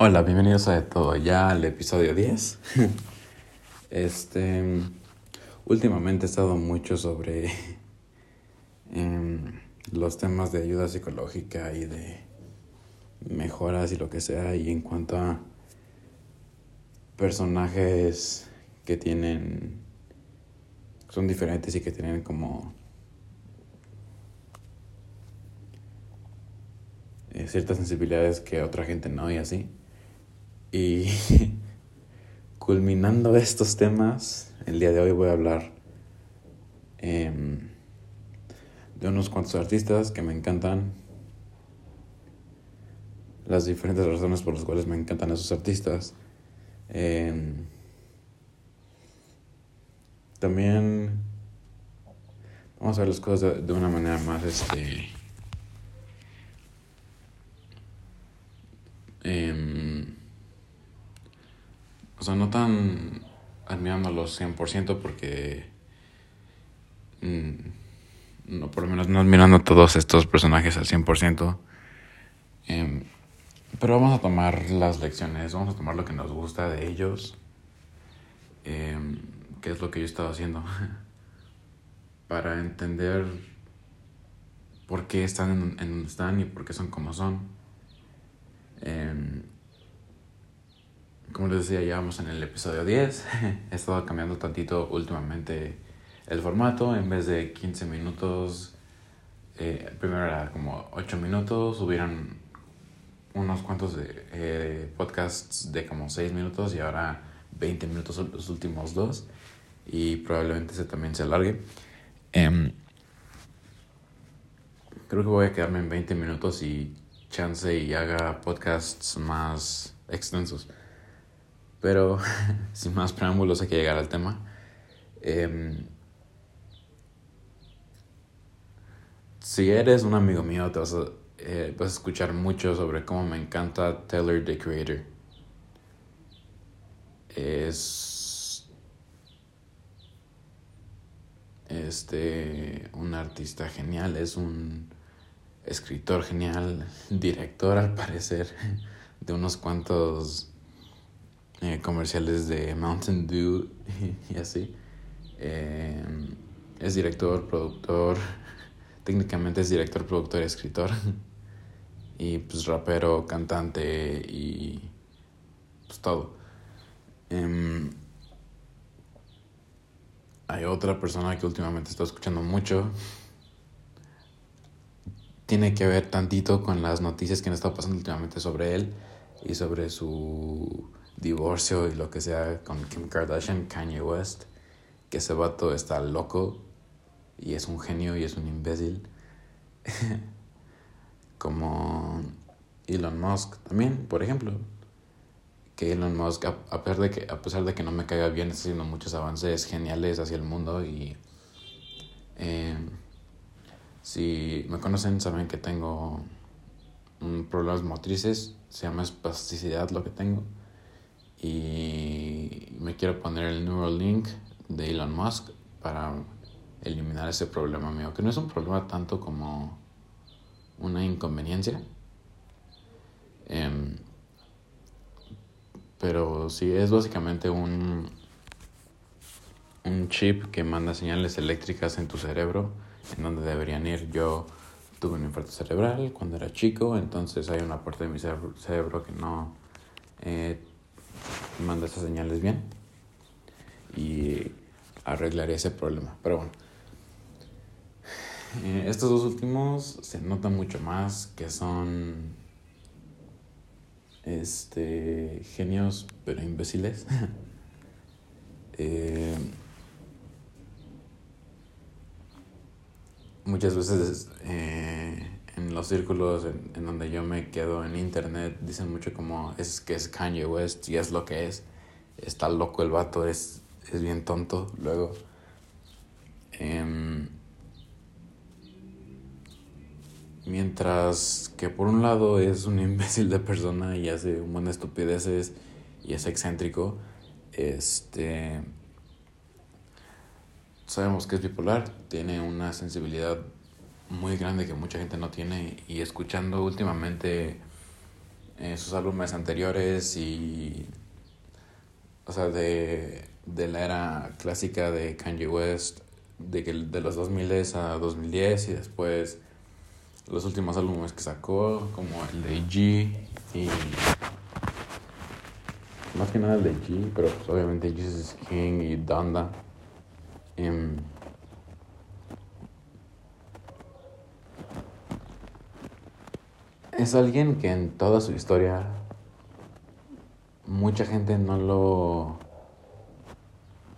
Hola, bienvenidos a De Todo Ya al episodio 10. Este. Últimamente he estado mucho sobre em, los temas de ayuda psicológica y de mejoras y lo que sea. Y en cuanto a personajes que tienen. son diferentes y que tienen como. Eh, ciertas sensibilidades que otra gente no y así. Y culminando estos temas, el día de hoy voy a hablar em, de unos cuantos artistas que me encantan, las diferentes razones por las cuales me encantan esos artistas. Em, también vamos a ver las cosas de, de una manera más este eh, o sea, no tan admirándolos 100% porque... Mm, no, por lo menos no admirando a todos estos personajes al 100%. Eh, em, pero vamos a tomar las lecciones, vamos a tomar lo que nos gusta de ellos. Eh, qué es lo que yo he estado haciendo. para entender por qué están en, en, donde están y por qué son como son. Eh, decía, ya vamos en el episodio 10. He estado cambiando tantito últimamente el formato. En vez de 15 minutos, eh, primero era como 8 minutos. Hubieran unos cuantos de, eh, podcasts de como 6 minutos y ahora 20 minutos los últimos dos. Y probablemente ese también se alargue. Eh, creo que voy a quedarme en 20 minutos y chance y haga podcasts más extensos. Pero sin más preámbulos hay que llegar al tema. Eh, si eres un amigo mío, te vas a, eh, vas a escuchar mucho sobre cómo me encanta Taylor the Creator. Es este un artista genial, es un escritor genial, director al parecer de unos cuantos eh, comerciales de Mountain Dew y, así. Eh, es director, productor, técnicamente es director, productor y escritor. Y pues rapero, cantante y pues todo. Eh, hay otra persona que últimamente está escuchando mucho. Tiene que ver tantito con las noticias que han estado pasando últimamente sobre él y sobre su divorcio y lo que sea con Kim Kardashian, Kanye West, que ese vato está loco y es un genio y es un imbécil. Como Elon Musk también, por ejemplo. Que Elon Musk, a, pesar de que, a pesar de que no me caiga bien, está haciendo muchos avances geniales hacia el mundo y... Eh, si me conocen saben que tengo problemas motrices, se llama espasticidad lo que tengo y me quiero poner el Neuralink de Elon Musk para eliminar ese problema mío, que no es un problema tanto como una inconveniencia. Em, pero sí, es básicamente un, un chip que manda señales eléctricas en tu cerebro, en donde deberían ir. Yo tuve un infarto cerebral cuando era chico, entonces hay una parte de mi cerebro, que no eh, manda esas señales bien y arreglaré ese problema. Pero bueno, eh, estos dos últimos se nota mucho más que son este genios pero imbéciles. eh, muchas veces eh, en los círculos en, donde yo me quedo en internet dicen mucho como es que es Kanye West y es lo que es. Está loco el vato, es, es bien tonto luego. Em, mientras que por un lado es un imbécil de persona y hace un montón de estupideces y es excéntrico, este sabemos que es bipolar, tiene una sensibilidad muy grande que mucha gente no tiene y escuchando últimamente eh, sus álbumes anteriores y, o sea, de, de la era clásica de Kanye West, de, de los 2000 a 2010 y después los últimos álbumes que sacó, como el de G y más que nada el de G, pero pues obviamente Jesus King y Donda. Em, es alguien que en toda su historia mucha gente no lo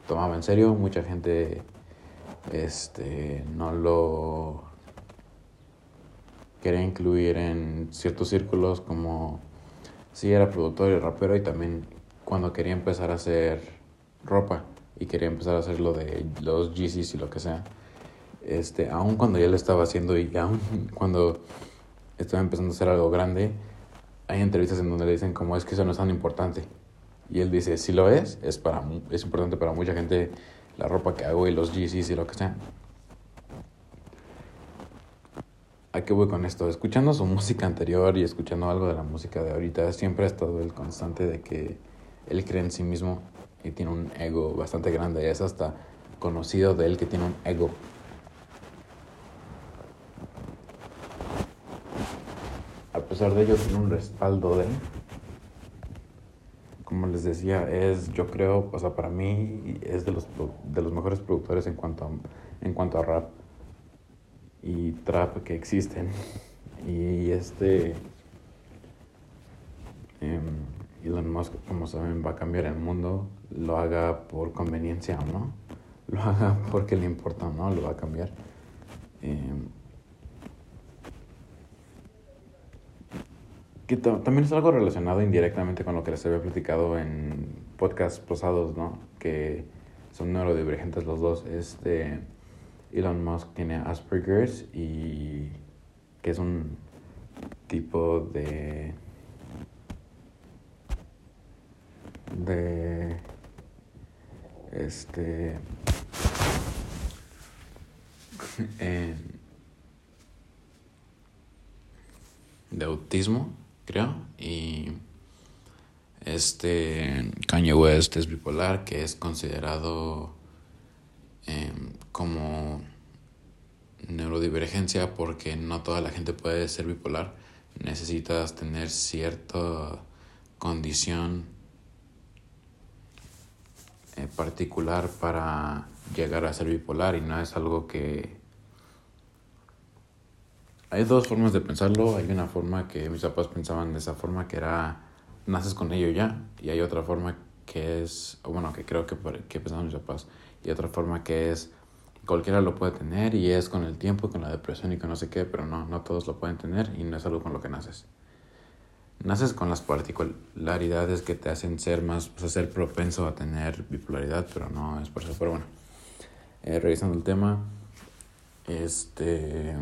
tomaba en serio, mucha gente este no lo quería incluir en ciertos círculos como si era productor y rapero y también cuando quería empezar a hacer ropa y quería empezar a hacer lo de los GCs y lo que sea. Este, aun cuando ya lo estaba haciendo y aún cuando estaba empezando a hacer algo grande, hay entrevistas en donde le dicen como es que eso no es tan importante. Y él dice, si lo es, es, para, es importante para mucha gente la ropa que hago y los GCs y lo que sea. ¿A qué voy con esto? Escuchando su música anterior y escuchando algo de la música de ahorita, siempre ha estado el constante de que él cree en sí mismo y tiene un ego bastante grande. Es hasta conocido de él que tiene un ego. A pesar de ello, tiene un respaldo de. Como les decía, es, yo creo, o sea, para mí es de los, de los mejores productores en cuanto a, en cuanto a rap y trap que existen. Y este. Em, Elon Musk, como saben, va a cambiar el mundo, lo haga por conveniencia o no, lo haga porque le importa o no, lo va a cambiar. Em, que también es algo relacionado indirectamente con lo que les había platicado en podcasts pasados, ¿no? Que son neurodivergentes los dos. Este Elon Musk tiene Asperger's y que es un tipo de de este de autismo creo y este Kanye West es bipolar que es considerado em, como neurodivergencia porque no toda la gente puede ser bipolar. Necesitas tener cierta condición eh, particular para llegar a ser bipolar y no es algo que... Hay dos formas de pensarlo. Hay una forma que mis papás pensaban de esa forma que era naces con ello ya y hay otra forma que es, o bueno, que creo que, que pensaban mis papás y otra forma que es cualquiera lo puede tener y es con el tiempo con la depresión y con no sé qué, pero no, no todos lo pueden tener y no es algo con lo que naces naces con las particularidades que te hacen ser más, pues, ser propenso a tener bipolaridad, pero no es por eso. Pero bueno, eh, revisando el tema, este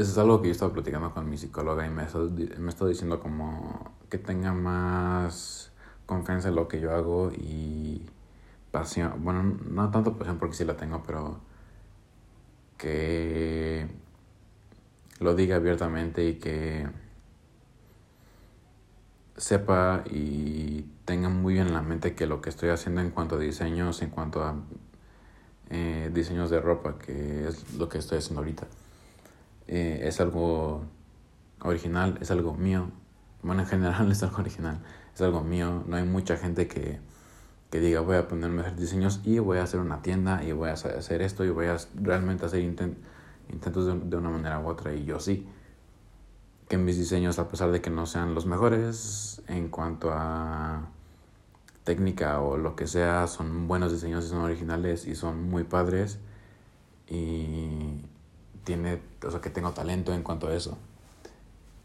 es algo que yo estaba platicando con mi psicóloga y me me está diciendo como que tenga más confianza en lo que yo hago y pasión, bueno, no tanto pasión porque sí la tengo, pero que lo diga abiertamente y que sepa y tenga muy en la mente que lo que estoy haciendo en cuanto a diseños, en cuanto a eh, diseños de ropa, que es lo que estoy haciendo ahorita, eh, es algo original, es algo mío. Bueno, en general es algo original, es algo mío. No hay mucha gente que, que diga voy a ponerme a diseños y voy a hacer una tienda y voy a hacer esto y voy a realmente hacer intent intentos de, una manera u otra y yo sí. Que mis diseños, a pesar de que no sean los mejores en cuanto a técnica o lo que sea, son buenos diseños y son originales y son muy padres y tiene, o sea, que tengo talento en cuanto a eso.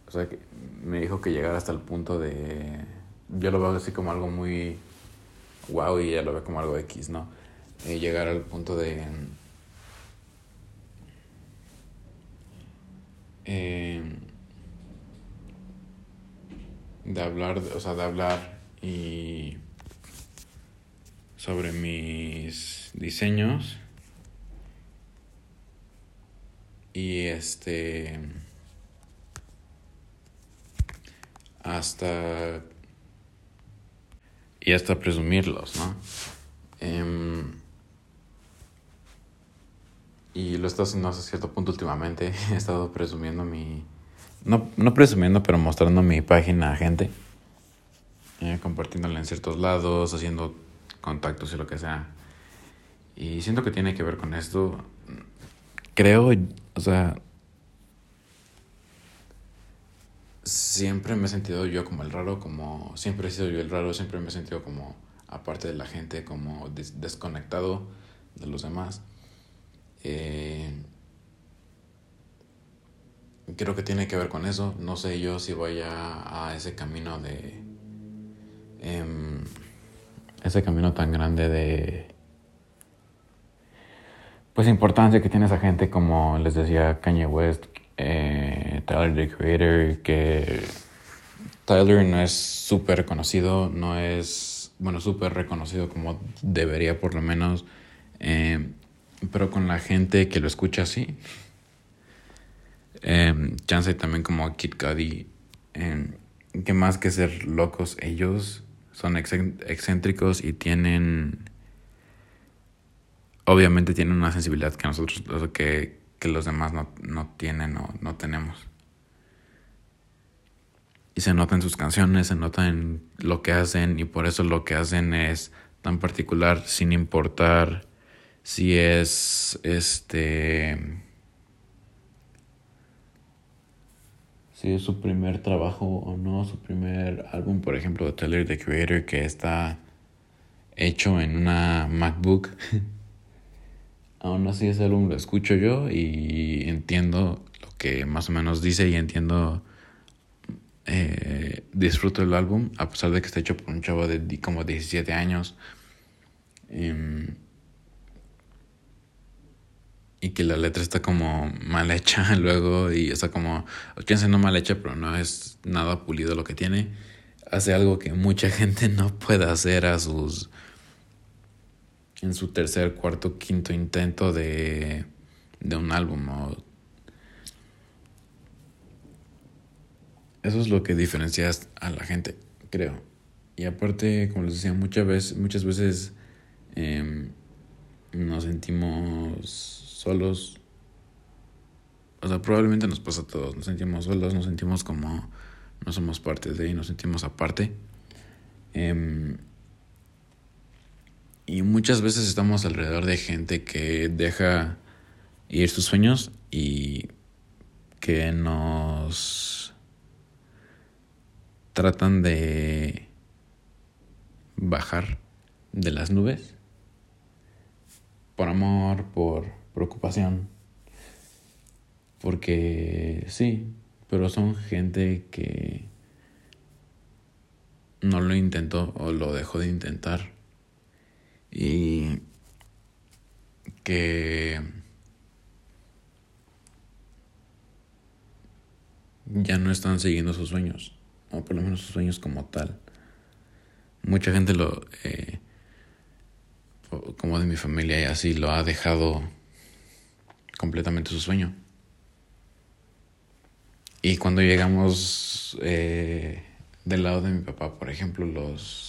O sea, que me dijo que llegar hasta el punto de, yo lo veo así como algo muy wow y ella lo ve como algo X, ¿no? Eh, llegar al punto de Em, de hablar, o sea, de hablar y sobre mis diseños y este hasta y hasta presumirlos, ¿no? Em, y lo he estado haciendo hasta cierto punto últimamente. He estado presumiendo mi... No, no presumiendo, pero mostrando mi página a gente. Eh, compartiéndola en ciertos lados, haciendo contactos y lo que sea. Y siento que tiene que ver con esto. Creo, o sea, siempre me he sentido yo como el raro, como siempre he sido yo el raro, siempre me he sentido como aparte de la gente, como desconectado de los demás. Eh, creo que tiene que ver con eso. No sé yo si voy a, a ese camino de... Em, ese camino tan grande de... Pues importancia que tiene esa gente como les decía Kanye West, eh, Tyler the Creator, que Tyler no es súper conocido, no es, bueno, súper reconocido como debería por lo menos, eh, pero con la gente que lo escucha así, eh, chance también como Kid Cudi, eh, que más que ser locos, ellos son excéntricos y tienen, obviamente tienen una sensibilidad que nosotros, que, que los demás no, no tienen o no tenemos. Y se nota en sus canciones, se nota en lo que hacen y por eso lo que hacen es tan particular sin importar si es este si es su primer trabajo o no, su primer álbum, por ejemplo, de Taylor the Creator que está hecho en una MacBook. aún así ese álbum lo escucho yo y entiendo lo que más o menos dice y entiendo, eh, disfruto el álbum, a pesar de que está hecho por un chavo de como 17 años. Em, y que la letra está como mal hecha luego y está como, no mal hecha, pero no es nada pulido lo que tiene. Hace algo que mucha gente no puede hacer a sus en su tercer, cuarto, quinto intento de, de un álbum. Eso es lo que diferencia a la gente, creo. Y aparte, como les decía, muchas veces, muchas veces em, nos sentimos solos. O sea, probablemente nos pasa a todos. Nos sentimos solos, nos sentimos como no somos parte de y nos sentimos aparte. Eh, y muchas veces estamos alrededor de gente que deja ir sus sueños y que nos tratan de bajar de las nubes por amor, por preocupación. Porque sí, pero son gente que no lo intentó o lo dejó de intentar y que ya no están siguiendo sus sueños, o por lo menos sus sueños como tal. Mucha gente lo, eh, como de mi familia y así, lo ha dejado completamente su sueño. Y cuando llegamos eh, del lado de mi papá, por ejemplo, los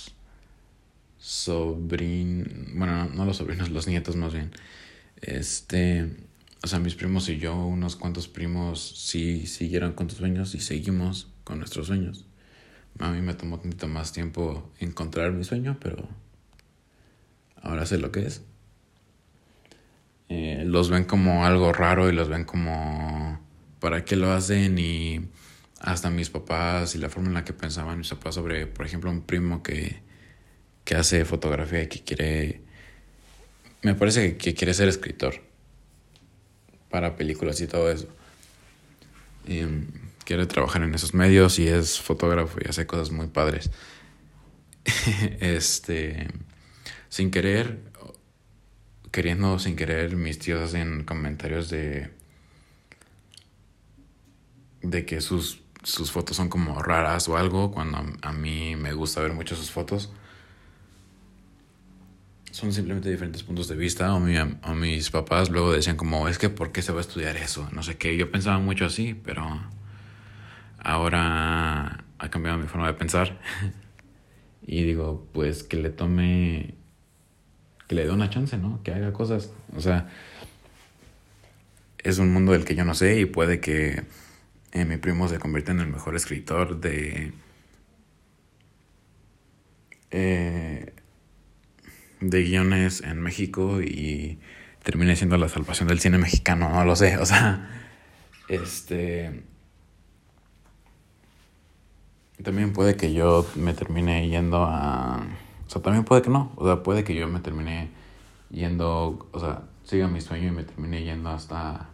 sobrinos, bueno, no los sobrinos, los nietos más bien. Este, o sea, mis primos y yo, unos cuantos primos, sí siguieron con sus sueños y seguimos con nuestros sueños. A mí me tomó poquito más tiempo encontrar mi sueño, pero ahora sé lo que es. Eh, los ven como algo raro y los ven como para qué lo hacen y hasta mis papás y la forma en la que pensaban mis papás sobre, por ejemplo, un primo que que hace fotografía y que quiere, me parece que quiere ser escritor para películas y todo eso. Mm, quiere trabajar en esos medios y es fotógrafo y hace cosas muy padres. este, sin querer, queriendo sin querer, mis tíos hacen comentarios de de que sus, sus fotos son como raras o algo, cuando a mí me gusta ver mucho sus fotos son simplemente diferentes puntos de vista. O, mi, mis papás luego decían como, es que ¿por qué se va a estudiar eso? No sé qué. Yo pensaba mucho así, pero ahora ha cambiado mi forma de pensar. y digo, pues que le tome, que le dé una chance, ¿no? Que haga cosas. O sea, es un mundo del que yo no sé y puede que eh, mi primo se convierta en el mejor escritor de... Eh, de guiones en México y termine siendo la salvación del cine mexicano, no lo sé, o sea, este... También puede que yo me termine yendo a... O sea, también puede que no, o sea, puede que yo me termine yendo, o sea, siga mi sueño y me termine yendo hasta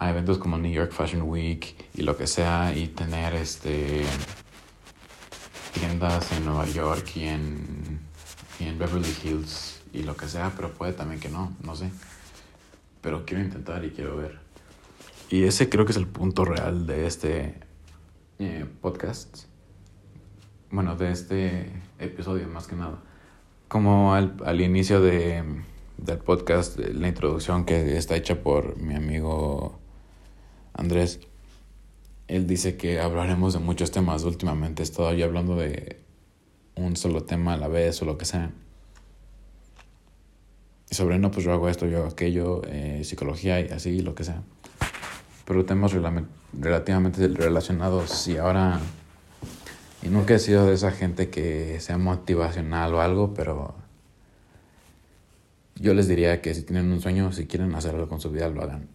a eventos como New York Fashion Week y lo que sea y tener este tiendas en Nueva York y en, en Beverly Hills y lo que sea, pero puede también que no, no sé. Pero quiero intentar y quiero ver. Y ese creo que es el punto real de este eh, podcast. Bueno, de este episodio más que nada. Como al, al inicio de, del podcast, la introducción que está hecha por mi amigo Andrés, él dice que hablaremos de muchos temas. Últimamente he estado yo hablando de un solo tema a la vez o lo que sea. Y sobre no, pues yo hago esto, yo hago aquello, eh, psicología y así, lo que sea. Pero temas relativamente relacionados y ahora... Y nunca he sido de esa gente que sea motivacional o algo, pero yo les diría que si tienen un sueño, si quieren hacer algo con su vida, lo hagan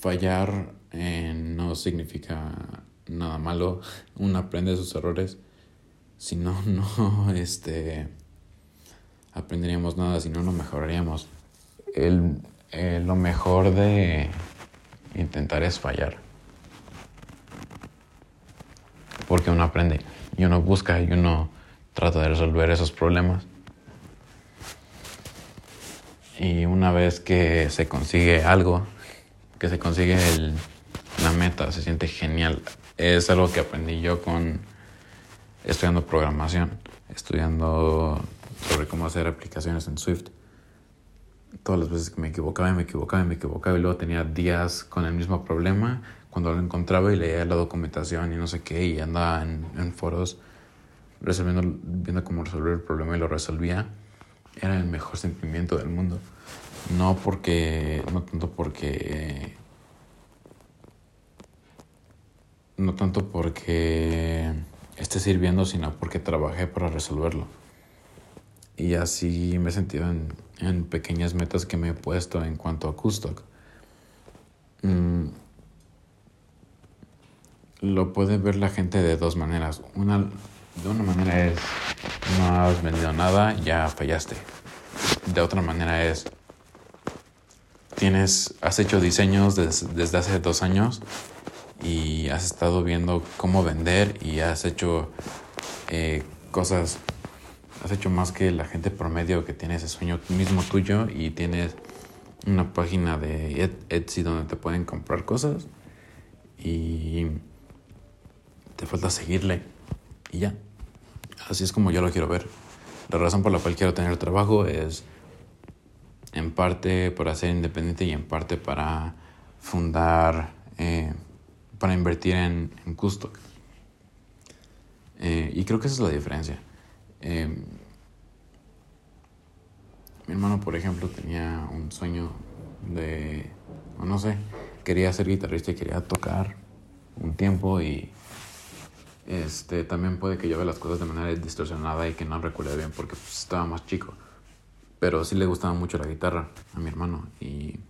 fallar eh, no significa nada malo. Uno aprende de sus errores. Si no, no este, aprenderíamos nada, si no, no mejoraríamos. El, eh, lo mejor de intentar es fallar. Porque uno aprende y uno busca y uno trata de resolver esos problemas. Y una vez que se consigue algo, que se consigue el, la meta, se siente genial. Es algo que aprendí yo con estudiando programación, estudiando sobre cómo hacer aplicaciones en Swift. Todas las veces que me equivocaba y me equivocaba y me equivocaba y luego tenía días con el mismo problema, cuando lo encontraba y leía la documentación y no sé qué y andaba en, en foros resolviendo, viendo cómo resolver el problema y lo resolvía, era el mejor sentimiento del mundo. No porque, no tanto porque, no tanto porque esté sirviendo, sino porque trabajé para resolverlo. Y así me he sentido en, en pequeñas metas que me he puesto en cuanto a Custock. Mm, lo puede ver la gente de dos maneras. Una, de una manera es, no has vendido nada, ya fallaste. De otra manera es, tienes, has hecho diseños desde hace dos años y has estado viendo cómo vender y has hecho eh, cosas, has hecho más que la gente promedio que tiene ese sueño mismo tuyo y tienes una página de Etsy donde te pueden comprar cosas y te falta seguirle y ya. Así es como yo lo quiero ver. La razón por la cual quiero tener trabajo es en parte para ser independiente y en parte para fundar, eh, para invertir en, en Custock. Eh, y creo que esa es la diferencia. Eh, mi hermano, por ejemplo, tenía un sueño de, no sé, quería ser guitarrista y quería tocar un tiempo y este también puede que yo vea las cosas de manera distorsionada y que no recuerde bien porque pues, estaba más chico. Pero sí le gustaba mucho la guitarra a mi hermano. Y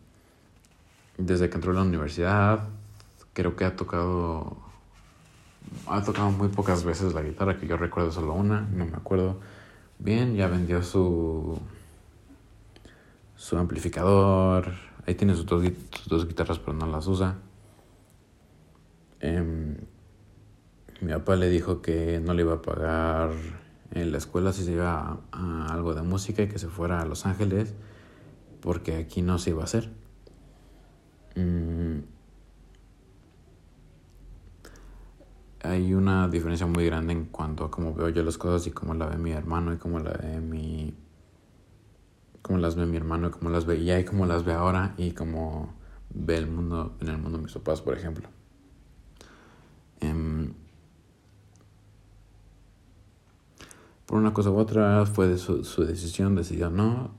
desde que entró a la universidad, creo que ha tocado. Ha tocado muy pocas veces la guitarra, que yo recuerdo solo una, no me acuerdo bien. Ya vendió su. su amplificador. Ahí tiene sus dos, dos guitarras, pero no las usa. Em, mi papá le dijo que no le iba a pagar en la escuela si se iba a, algo de música y que se fuera a Los Ángeles porque aquí no se iba a hacer. Mm. hay una diferencia muy grande en cuanto a cómo veo yo las cosas y cómo la ve mi hermano y cómo la ve mi cómo las ve mi hermano y cómo las veía y cómo las ve ahora y cómo ve el mundo en el mundo de mis papás por ejemplo. Em, por una cosa u otra fue de su, su decisión decidió no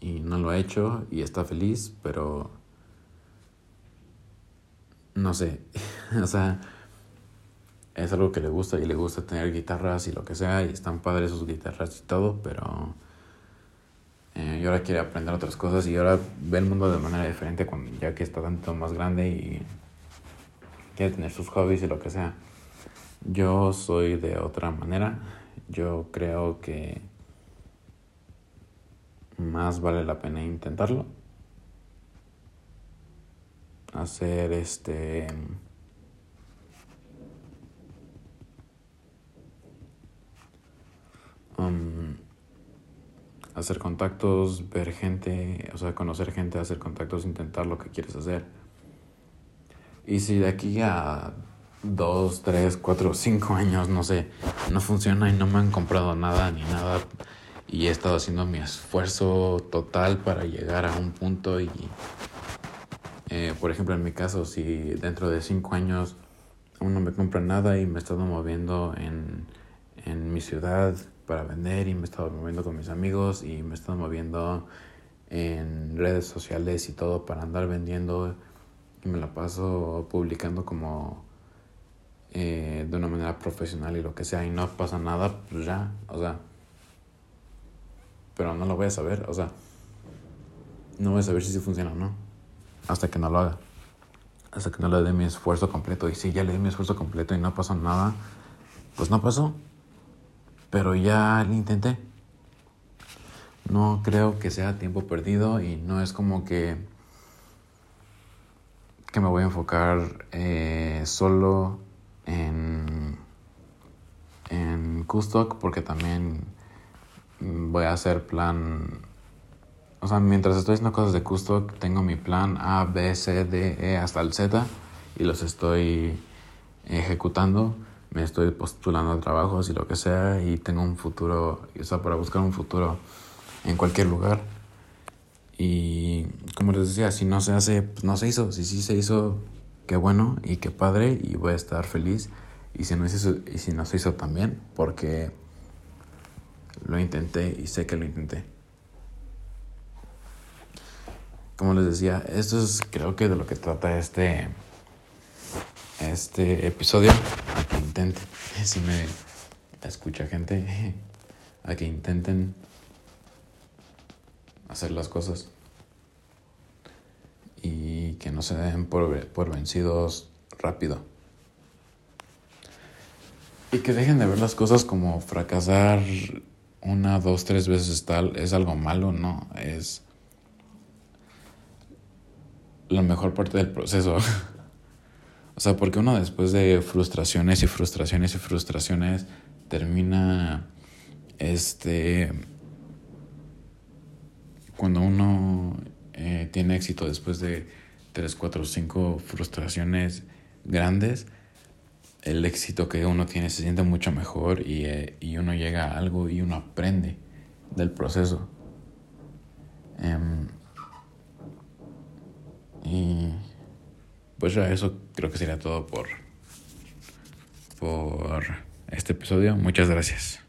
y no lo ha hecho y está feliz pero no sé o sea es algo que le gusta y le gusta tener guitarras y lo que sea y están padres sus guitarras y todo, pero eh, y ahora quiere aprender otras cosas y ahora ve el mundo de manera diferente cuando, ya que está tanto más grande y quiere tener sus hobbies y lo que sea. Yo soy de otra manera. Yo creo que más vale la pena intentarlo. Hacer este... Um, hacer contactos, ver gente, o sea, conocer gente, hacer contactos, intentar lo que quieres hacer. Y si de aquí a dos, tres, cuatro, cinco años, no sé, no funciona y no me han comprado nada ni nada y he estado haciendo mi esfuerzo total para llegar a un punto y, eh, por ejemplo, en mi caso, si dentro de cinco años aún no me compra nada y me he estado moviendo en, en mi ciudad para vender y me he estado moviendo con mis amigos y me he estado moviendo en redes sociales y todo para andar vendiendo y me la paso publicando como eh, de una manera profesional y lo que sea y no pasa nada, pues ya, o sea, pero no lo voy a saber, o sea, no voy a saber si sí funciona o no, hasta que no lo haga, hasta que no le dé mi esfuerzo completo. Y si ya le di mi esfuerzo completo y no pasó nada, pues no pasó, pero ya lo intenté. No creo que sea tiempo perdido y no es como que que me voy a enfocar eh, solo en, en porque también voy a hacer plan... O sea, mientras estoy haciendo cosas de Custock, tengo mi plan A, B, C, D, E hasta el Z y los estoy ejecutando. Me estoy postulando a trabajos y lo que sea y tengo un futuro, o sea, para buscar un futuro en cualquier lugar. Y como les decía, si no se hace, pues no se hizo. Si sí se hizo, qué bueno y qué padre y voy a estar feliz. Y si no se hizo, y si no se hizo también, porque lo intenté y sé que lo intenté. Como les decía, esto es creo que de lo que trata este este episodio. Intenten, si me escucha gente, a que intenten hacer las cosas y que no se den por, por vencidos rápido. Y que dejen de ver las cosas como fracasar una, dos, tres veces tal es algo malo, no, es la mejor parte del proceso. o sea, porque uno después de frustraciones y frustraciones y frustraciones termina este cuando uno eh, tiene éxito después de tres, cuatro, cinco frustraciones grandes, el éxito que uno tiene se siente mucho mejor y, eh, y uno llega a algo y uno aprende del proceso. Em, y pues ya eso creo que sería todo por, por este episodio. Muchas gracias.